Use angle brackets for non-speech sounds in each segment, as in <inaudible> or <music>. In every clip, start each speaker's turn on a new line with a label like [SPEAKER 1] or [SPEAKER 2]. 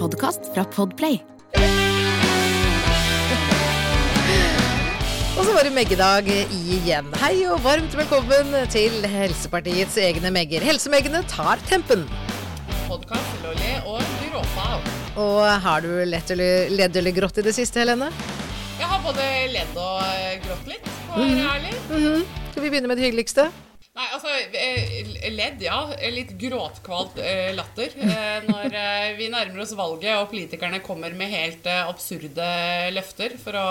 [SPEAKER 1] Podkast fra Podplay.
[SPEAKER 2] Og så var det Meggedag igjen. Hei og varmt velkommen til Helsepartiets egne megger. Helsemeggene tar tempen.
[SPEAKER 3] podkast Lolly og gråte av.
[SPEAKER 2] Og har du lett eller, ledd eller grått i det siste, Helene?
[SPEAKER 3] Jeg har både ledd og eh, grått litt, for å være ærlig.
[SPEAKER 2] Skal vi begynne med det hyggeligste?
[SPEAKER 3] Nei, altså eh, Ledd, ja. Litt gråtkvalt eh, latter. eh, Når vi nærmer oss valget og politikerne kommer med helt absurde løfter for å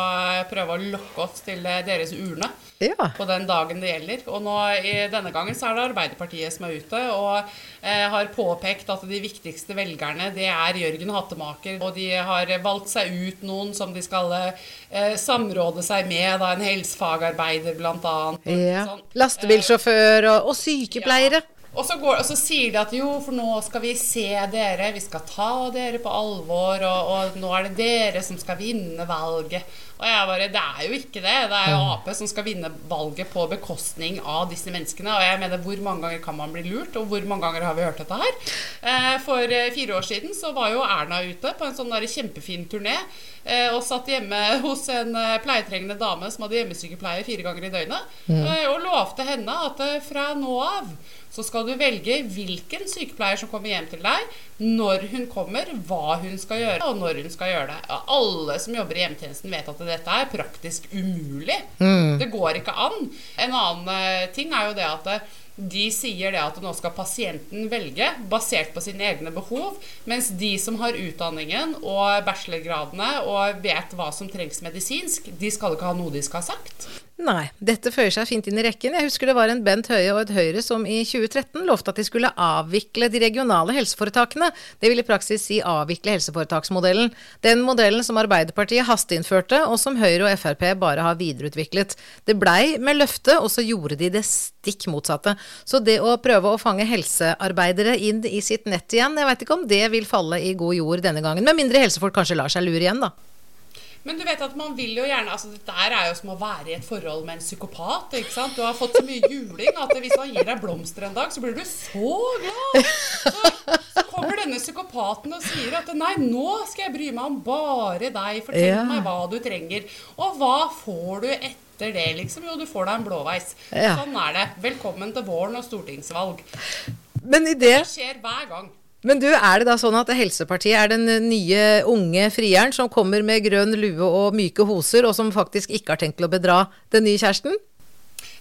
[SPEAKER 3] prøve å lokke oss til deres urne
[SPEAKER 2] Ja.
[SPEAKER 3] på den dagen det gjelder. Og nå i denne gangen så er det Arbeiderpartiet som er ute og har påpekt at de viktigste velgerne det er Jørgen Hattemaker. Og de har valgt seg ut noen som de skal samråde seg med, da en helsefagarbeider annet.
[SPEAKER 2] ja.
[SPEAKER 3] Sånn.
[SPEAKER 2] Lastebilsjåfør og, og sykepleiere.
[SPEAKER 3] Og så, går, og så sier de at jo, for nå skal vi se dere, vi skal ta dere på alvor, og, og nå er det dere som skal vinne valget. Og jeg bare Det er jo ikke det. Det er jo Ap som skal vinne valget på bekostning av disse menneskene. Og jeg mener, hvor mange ganger kan man bli lurt, og hvor mange ganger har vi hørt dette her? Eh, for eh, fire år siden så var jo Erna ute på en sånn der kjempefin turné eh, og satt hjemme hos en pleietrengende dame som hadde hjemmesykepleie fire ganger i døgnet, og lovte henne at fra nå av så skal du velge hvilken sykepleier som kommer hjem til deg, når hun kommer, hva hun skal gjøre, og når hun skal gjøre det. Alle som jobber i hjemmetjenesten vet at dette er praktisk umulig. Det går ikke an. En annen eh, ting er jo det at eh, de sier det at nå skal pasienten velge basert på sine egne behov, mens de som har utdanningen og bachelorgradene og vet hva som trengs medisinsk, de skal ikke ha noe de skal ha sagt.
[SPEAKER 2] Nei, dette føyer seg fint inn i rekken. Jeg husker det var en Bent Høie og et Høyre som i 2013 lovte at de skulle avvikle de regionale helseforetakene. Det vil i praksis si avvikle helseforetaksmodellen. Den modellen som Arbeiderpartiet hasteinnførte, og som Høyre og Frp bare har videreutviklet. Det blei med løfte, og så gjorde de det stikk motsatte. Så det å prøve å fange helsearbeidere inn i sitt nett igjen, jeg veit ikke om det vil falle i god jord denne gangen. Med mindre helsefolk kanskje lar seg lure igjen, da.
[SPEAKER 3] Men du vet at man vil jo gjerne altså Dette er jo som å være i et forhold med en psykopat. ikke sant? Du har fått så mye juling at hvis han gir deg blomster en dag, så blir du så glad. Så, så kommer denne psykopaten og sier at nei, nå skal jeg bry meg om bare deg. Fortell
[SPEAKER 2] Ja.
[SPEAKER 3] meg hva du trenger. Og hva får du etter det, liksom? Jo, du får deg en blåveis.
[SPEAKER 2] Ja.
[SPEAKER 3] Sånn er det. Velkommen til våren og stortingsvalg.
[SPEAKER 2] Men i det
[SPEAKER 3] Det skjer hver gang.
[SPEAKER 2] Men du, er det da sånn at Helsepartiet er den nye unge frieren som kommer med grønn lue og myke hoser, og som faktisk ikke har tenkt til å bedra den nye kjæresten?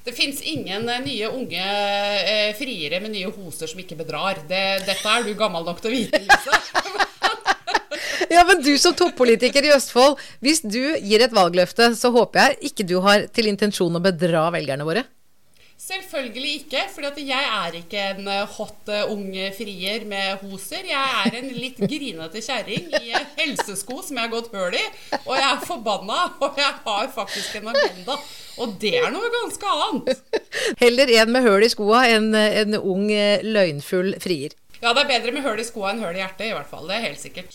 [SPEAKER 3] Det fins ingen eh, nye unge eh, friere med nye hoser som ikke bedrar. Det, dette er du gammel nok til å vite, Lise. <laughs>
[SPEAKER 2] Ja, men du som toppolitiker i Østfold, hvis du gir et valgløfte, så håper jeg ikke du har til intensjon å bedra velgerne våre.
[SPEAKER 3] Selvfølgelig ikke, for jeg er ikke en eh, hot ung unge frier med hoser. Jeg er en litt grinete kjerring i eh, helsesko som jeg har gått høl i. Og jeg er forbanna, og jeg har faktisk en agenda. Og det er noe ganske annet.
[SPEAKER 2] Heller en med høl i skoa enn en ung, eh, løgnfull frier.
[SPEAKER 3] Ja, det er bedre med høl i skoa enn høl i hjertet, i hvert fall. Det er helt sikkert.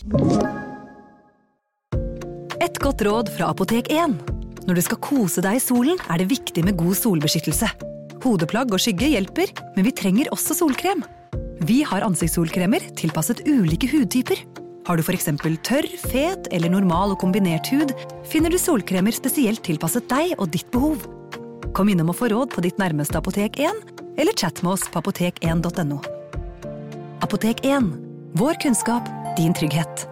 [SPEAKER 4] Et godt råd fra Apotek 1. Når du skal kose deg i solen, er det viktig med god solbeskyttelse. Hodeplagg og skygge hjelper, men vi trenger også solkrem. Vi har ansiktssolkremer tilpasset ulike hudtyper. Har du f.eks. tørr, fet eller normal og kombinert hud, finner du solkremer spesielt tilpasset deg og ditt behov. Kom innom og få råd på ditt nærmeste Apotek 1, eller chat med oss på apotek1.no. Apotek 1. Vår kunnskap, din trygghet.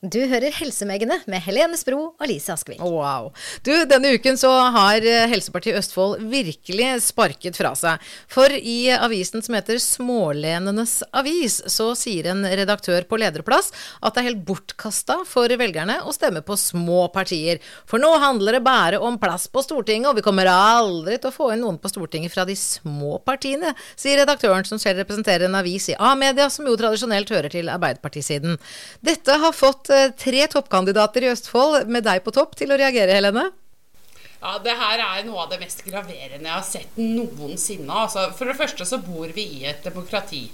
[SPEAKER 5] Du hører Helsemegene med Helene Spro og Lise Askvik.
[SPEAKER 2] Wow. Du, denne uken så har eh, Helsepartiet Østfold virkelig sparket fra seg. For i avisen som heter Smålenenes avis, så sier en redaktør på lederplass at det er helt bortkasta for velgerne å stemme på små partier. For nå handler det bare om plass på Stortinget, og vi kommer aldri til å få inn noen på Stortinget fra de små partiene, sier redaktøren som selv representerer en avis i A-media, som jo tradisjonelt hører til Arbeiderpartisiden. Dette har fått eh, tre toppkandidater i Østfold med deg på topp til å reagere, Helene.
[SPEAKER 3] Ja, Det her er noe av det mest graverende jeg har sett noensinne. Altså, for det første så bor vi i et demokrati.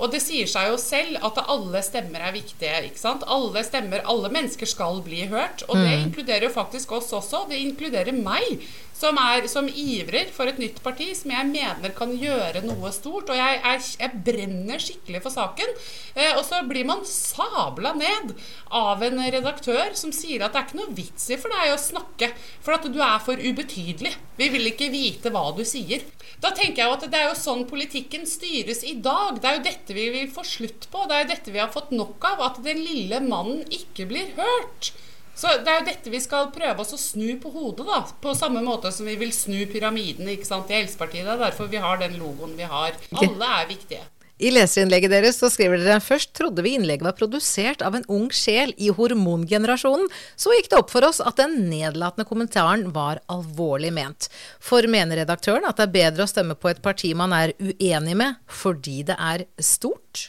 [SPEAKER 3] Og det sier seg jo selv at alle stemmer er viktige. ikke sant? Alle stemmer, alle mennesker skal bli hørt. Og det inkluderer jo faktisk oss også. Det inkluderer meg, som, er, som ivrer for et nytt parti som jeg mener kan gjøre noe stort. Og jeg, jeg, jeg brenner skikkelig for saken. Eh, og så blir man sabla ned av en redaktør som sier at det er ikke noe vits i for deg å snakke, for at du er for ubetydelig. Vi vil ikke vite hva du sier. Da tenker jeg jo at det er jo sånn politikken styres i dag. Det er jo dette vi vil få slutt på. Det er jo dette vi har fått nok av. At den lille mannen ikke blir hørt. Så Det er jo dette vi skal prøve oss å snu på hodet, da. På samme måte som vi vil snu pyramiden ikke sant, i Helsepartiet. Det er derfor vi har den logoen vi har. Alle er viktige.
[SPEAKER 2] I leserinnlegget deres så skriver dere først trodde vi innlegget var produsert av en ung sjel i hormongenerasjonen. Så gikk det opp for oss at den nedlatende kommentaren var alvorlig ment. For mener redaktøren at det er bedre å stemme på et parti man er uenig med fordi det er stort?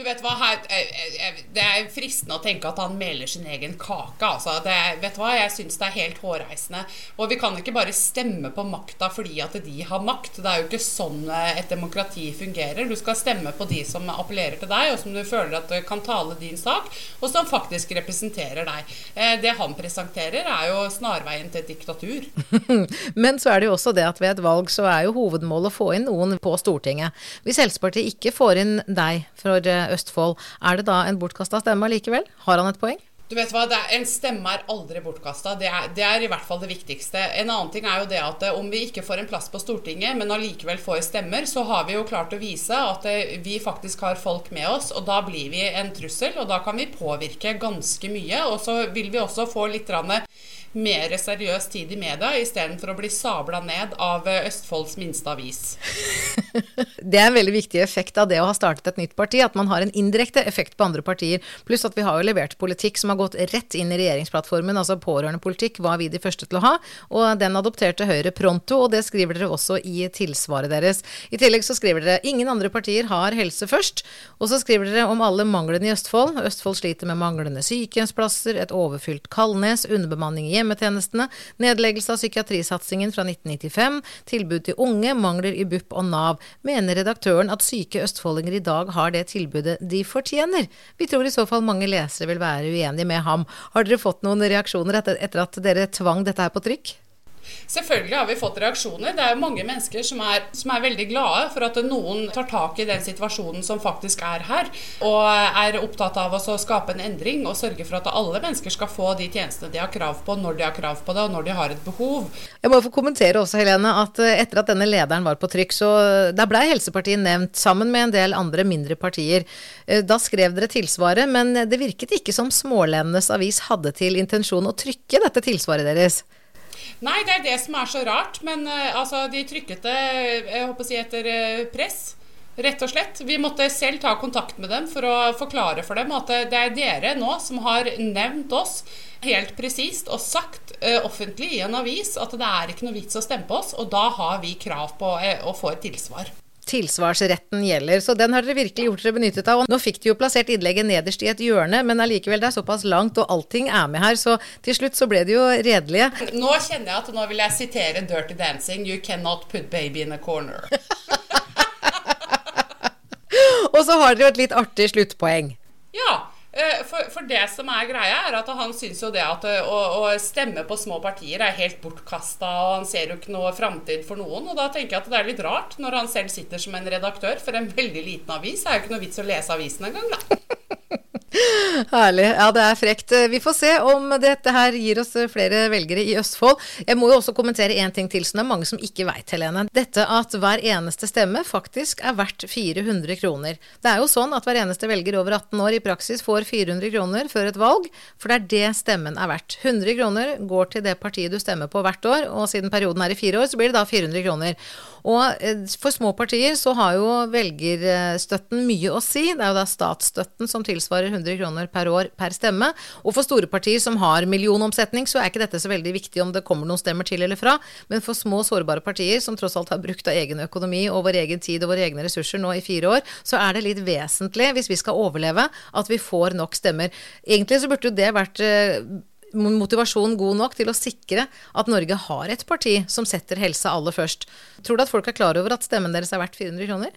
[SPEAKER 3] Du vet hva, her, eh, eh, Det er fristende å tenke at han meler sin egen kake. Altså. Det, vet du hva, Jeg syns det er helt hårreisende. Og vi kan ikke bare stemme på makta fordi at de har makt. Det er jo ikke sånn eh, et demokrati fungerer. Du skal stemme på de som appellerer til deg, og som du føler at kan tale din sak, og som faktisk representerer deg. Det han presenterer, er jo snarveien til et diktatur. <laughs>
[SPEAKER 2] Men så er det jo også det at ved et valg så er jo hovedmålet å få inn noen på Stortinget. Hvis Helsepartiet ikke får inn deg for Østfold, er det da en bortkasta stemme likevel? Har han et poeng?
[SPEAKER 3] Du vet hva, er, En stemme er aldri bortkasta. Det, det, er i hvert fall det viktigste. En annen ting er jo det at om vi ikke får en plass på Stortinget, men allikevel får stemmer, så har vi jo klart å vise at vi faktisk har folk med oss. Og da blir vi en trussel, og da kan vi påvirke ganske mye. Og så vil vi også få litt mer seriøs tid i media, istedenfor å bli sabla ned av Østfolds minste avis. <laughs>
[SPEAKER 2] det er en veldig viktig effekt av det å ha startet et nytt parti, at man har en indirekte effekt på andre partier. Pluss at vi har jo levert politikk som har gått rett inn i regjeringsplattformen, altså pårørendepolitikk var vi de første til å ha, og den adopterte Høyre pronto, og det skriver dere også i tilsvaret deres. I tillegg så skriver dere ingen andre partier har helse først, og så skriver dere om alle manglene i Østfold. Østfold sliter med manglende sykehjemsplasser, et overfylt Kalnes, underbemanning i hjemmetjenestene, nedleggelse av psykiatrisatsingen fra 1995, tilbud til unge, mangler i BUP og Nav. Mener redaktøren at syke østfoldinger i dag har det tilbudet de fortjener? Vi tror i så fall mange lesere vil være uenige med ham. Har dere fått noen reaksjoner etter, etter at dere tvang dette her på trykk?
[SPEAKER 3] Selvfølgelig har vi fått reaksjoner. Det er jo mange mennesker som er, som er, veldig glade for at noen tar tak i den situasjonen som faktisk er her, og er opptatt av å skape en endring og sørge for at alle mennesker skal få de tjenestene de har krav på, når de har krav på det, og når de har et behov.
[SPEAKER 2] Jeg må få kommentere også, Helene, at eh, etter at denne lederen var på trykk, så da blei Helsepartiet nevnt sammen med en del andre mindre partier. Eh, da skrev dere tilsvaret, men det virket ikke som Smålendenes avis hadde til intensjon å trykke dette tilsvaret deres.
[SPEAKER 3] Nei, det er det som er så rart. Men uh, altså, de trykket det jeg håper å si, etter uh, press. Rett og slett. Vi måtte selv ta kontakt med dem for å forklare for dem at det er dere nå som har nevnt oss helt presist og sagt uh, offentlig i en avis at det er ikke noe vits å stemme på oss, og da har vi krav på å få et tilsvar
[SPEAKER 2] tilsvarsretten gjelder. Så den har dere virkelig gjort dere benyttet av. Og nå fikk de jo plassert innlegget nederst i et hjørne, men allikevel, det er såpass langt, og allting er med her. Så til slutt så ble det jo redelige.
[SPEAKER 3] Nå kjenner jeg at nå vil jeg sitere Dirty Dancing. You cannot put baby in a corner. <laughs>
[SPEAKER 2] og så har dere jo et litt artig sluttpoeng.
[SPEAKER 3] Ja. Eh, for, for, det som er greia, er at han syns jo det at eh, å, å, stemme på små partier er helt bortkasta, og han ser jo ikke noe framtid for noen. Og da tenker jeg at det er litt rart, når han selv sitter som en redaktør for en veldig liten avis. Det er jo ikke noe vits å lese avisen engang, da.
[SPEAKER 2] Herlig. Ja, det er frekt. Vi får se om dette her gir oss flere velgere i Østfold. Jeg må jo også kommentere én ting til som det er mange som ikke veit, Helene. Dette at hver eneste stemme faktisk er verdt 400 kroner. Det er jo sånn at hver eneste velger over 18 år i praksis får 400 kroner før et valg, for det er det stemmen er verdt. 100 kroner går til det partiet du stemmer på hvert år, og siden perioden er i fire år, så blir det da 400 kroner. Og eh, for små partier så har jo velgerstøtten mye å si. Det er jo da statsstøtten som tilsvarer 100 kroner per år per stemme. Og for store partier som har millionomsetning, så er ikke dette så veldig viktig om det kommer noen stemmer til eller fra. Men for små, sårbare partier som tross alt har brukt av egen økonomi og vår egen tid og våre egne ressurser nå i fire år, så er det litt vesentlig, hvis vi skal overleve, at vi får nok stemmer. Egentlig så burde jo det vært eh, motivasjon god nok til å sikre at Norge har et parti som setter helse aller først. Tror du at folk er klar over at stemmen deres er verdt 400 kroner?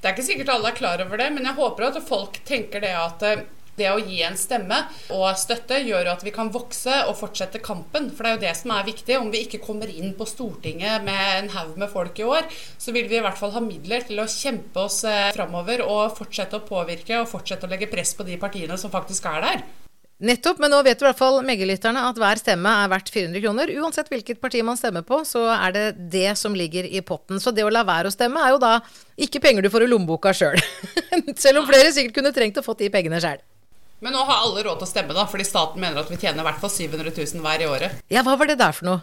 [SPEAKER 3] Det er ikke sikkert alle er klar over det, men jeg håper at folk tenker det at eh, det å gi en stemme og støtte gjør at vi kan vokse og fortsette kampen. For det er jo det som er viktig. Om vi ikke kommer inn på Stortinget med en haug med folk i år, så vil vi i hvert fall ha midler til å kjempe oss eh, framover og fortsette å påvirke og fortsette å legge press på de partiene som faktisk er der.
[SPEAKER 2] Nettopp, men nå vet i hvert fall megelytterne at hver stemme er verdt 400 kroner. Uansett hvilket parti man stemmer på, så er det det som ligger i potten. Så det å la være å stemme er jo da ikke penger du får i lommeboka sjøl. Selv. <laughs> selv om flere sikkert kunne trengt å fått de pengene sjøl.
[SPEAKER 3] Men nå har alle råd til å stemme, da, fordi staten mener at vi tjener i hvert fall 700 000 hver i året.
[SPEAKER 2] Ja, hva var det der for noe?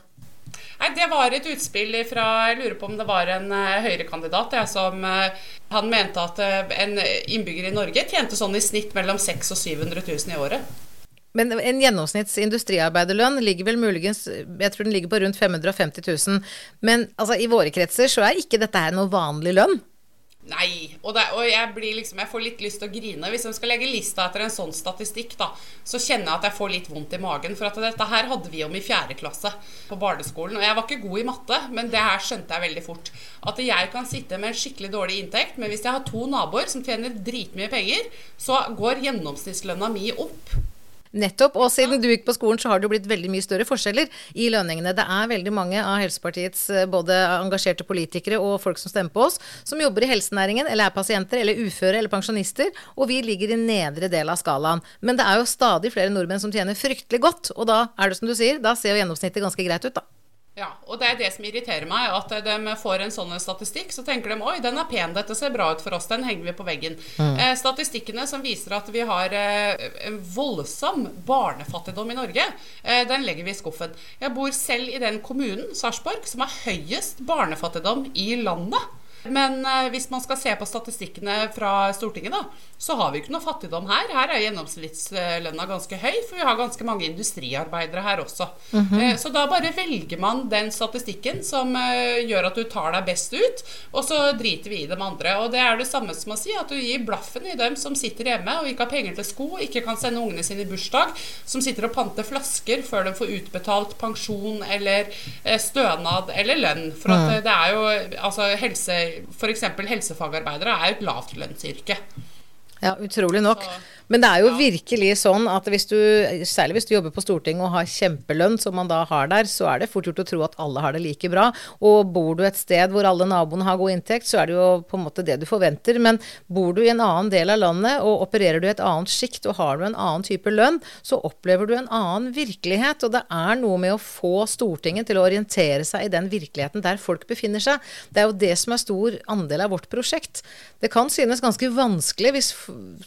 [SPEAKER 3] Nei, Det var et utspill fra Jeg lurer på om det var en uh, Høyre-kandidat ja, som uh, Han mente at uh, en innbygger i Norge tjente sånn i snitt mellom 600 000 og 700 000 i året.
[SPEAKER 2] Men en gjennomsnitts industriarbeiderlønn ligger vel muligens Jeg tror den ligger på rundt 550 000. Men altså, i våre kretser så er ikke dette her noe vanlig lønn.
[SPEAKER 3] Nei. Og, det, og, jeg liksom Jeg får litt lyst til å grine. Hvis jeg skal legge lista etter en sånn statistikk, da, så kjenner jeg at jeg får litt vondt i magen. For at dette her hadde vi om i fjerde klasse på barneskolen. Og jeg var ikke god i matte, men det her skjønte jeg veldig fort. At jeg kan sitte med en skikkelig dårlig inntekt, men hvis jeg har to naboer som tjener dritmye penger, så går gjennomsnittslønna mi opp.
[SPEAKER 2] Nettopp. Og siden du gikk på skolen, så har det jo blitt veldig mye større forskjeller i lønningene. Det er veldig mange av Helsepartiets eh, både engasjerte politikere og folk som stemmer på oss, som jobber i helsenæringen, eller er pasienter, eller uføre, eller pensjonister. Og vi ligger i nedre del av skalaen. Men det er jo stadig flere nordmenn som tjener fryktelig godt. Og da er det som du sier, da ser jo gjennomsnittet ganske greit ut, da.
[SPEAKER 3] Ja, og det er det som irriterer meg, at de får en sånn statistikk. Så tenker de oi, den er pen, dette ser bra ut for oss, den henger vi på veggen. Mm. Eh, statistikkene som viser at vi har eh, en voldsom barnefattigdom i Norge, eh, den legger vi i skuffen. Jeg bor selv i den kommunen, Sarpsborg, som har høyest barnefattigdom i landet. Men eh, hvis man skal se på statistikkene fra Stortinget, da, så har vi ikke noe fattigdom her. Her er gjennomsnittslønna ganske høy, for vi har ganske mange industriarbeidere her også. Mm -hmm. så da bare velger man den statistikken som eh, gjør at du tar deg best ut, og så driter vi i de andre. Og det er det samme som å si at du gir blaffen i dem som sitter hjemme og ikke har penger til sko, ikke kan sende ungene sine i bursdag, som sitter og panter flasker før de får utbetalt pensjon eller stønad eller lønn. For at mm. det er jo altså helse f.eks. helsefagarbeidere er jo et lavtlønnsyrke.
[SPEAKER 2] Ja, utrolig nok. Så men det er jo virkelig sånn at hvis du, særlig hvis du jobber på Stortinget og har kjempelønn, som man da har der, så er det fort gjort å tro at alle har det like bra. Og bor du et sted hvor alle naboene har god inntekt, så er det jo på en måte det du forventer. Men bor du i en annen del av landet og opererer du i et annet sjikt og har du en annen type lønn, så opplever du en annen virkelighet. Og det er noe med å få Stortinget til å orientere seg i den virkeligheten der folk befinner seg. Det er jo det som er stor andel av vårt prosjekt. Det kan synes ganske vanskelig, hvis,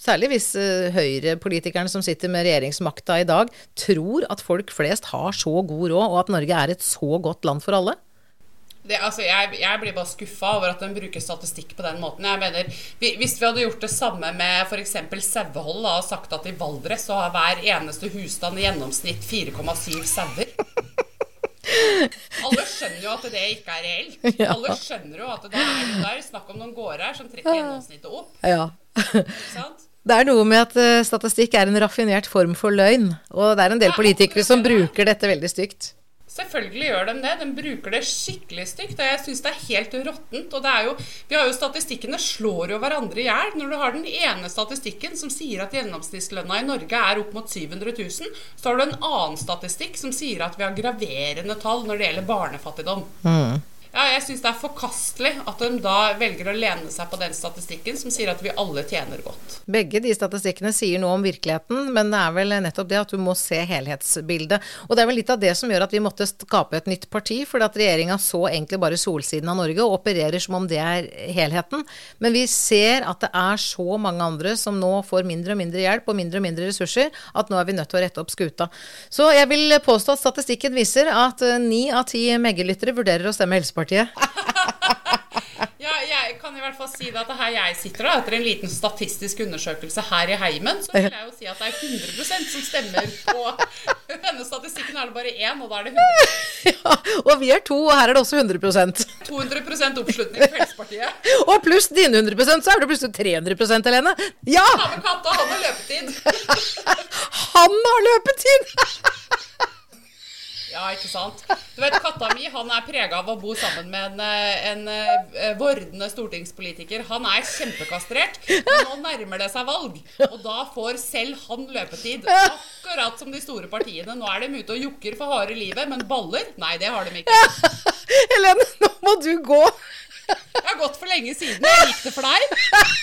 [SPEAKER 2] særlig hvis uh, høyrepolitikerne som sitter med regjeringsmakta i dag, tror at folk flest har så god råd, og at Norge er et så godt land for alle?
[SPEAKER 3] Det, altså, jeg, jeg, blir bare skuffa over at de bruker statistikk på den måten. Jeg mener, vi, Hvis vi hadde gjort det samme med f.eks. sauehold og sagt at i Valdres så har hver eneste husstand i gjennomsnitt 4,7 sauer Alle skjønner jo at det ikke er reelt. <laughs> Ja. Alle skjønner jo at det er, det er snakk om noen gårder som trekker gjennomsnittet opp.
[SPEAKER 2] Ja. Det er noe med at uh, statistikk er en raffinert form for løgn. Og det er en del politikere som bruker dette veldig stygt.
[SPEAKER 3] Selvfølgelig gjør de det. De bruker det skikkelig stygt. Og jeg syns det er helt råttent. Og det er jo, vi har jo statistikkene slår jo hverandre i hjel. Når du har den ene statistikken som sier at gjennomsnittslønna i Norge er opp mot 700 000, så har du en annen statistikk som sier at vi har graverende tall når det gjelder barnefattigdom. Mm. Ja, jeg syns det er forkastelig at de da velger å lene seg på den statistikken som sier at vi alle tjener godt.
[SPEAKER 2] Begge de statistikkene sier noe om virkeligheten, men det er vel nettopp det at du må se helhetsbildet. Og det er vel litt av det som gjør at vi måtte skape et nytt parti, fordi at regjeringa så egentlig bare solsiden av Norge og opererer som om det er helheten. Men vi ser at det er så mange andre som nå får mindre og mindre hjelp og mindre og mindre ressurser, at nå er vi nødt til å rette opp skuta. Så jeg vil påstå at statistikken viser at ni av ti Megge-lyttere vurderer å stemme Helsepartiet. <laughs>
[SPEAKER 3] Ja, jeg kan i hvert fall si det at her jeg sitter da, etter en liten statistisk undersøkelse her i heimen, så vil jeg jo si at det er 100% som stemmer på <laughs> denne statistikken. er det bare én, og da er det 100 <laughs>
[SPEAKER 2] Ja, og vi er to, og her er det også 100%
[SPEAKER 3] 200% oppslutning for Fremskrittspartiet.
[SPEAKER 2] Og pluss dine 100% så er det plutselig 300% Helene. Ja!
[SPEAKER 3] Han har løpetid.
[SPEAKER 2] Han har løpetid!
[SPEAKER 3] Ja, ikke sant. Du vet, Katta mi han er prega av å bo sammen med en, eh, en, eh, vordende stortingspolitiker. Han er kjempekastrert. Men nå nærmer det seg valg, og da får selv han løpetid. Akkurat som de store partiene. Nå er de ute og jokker for harde livet, men baller? Nei, det har de ikke. <laughs>
[SPEAKER 2] Helene, nå må du gå.
[SPEAKER 3] Jeg har gått for lenge siden. Jeg gikk det for deg.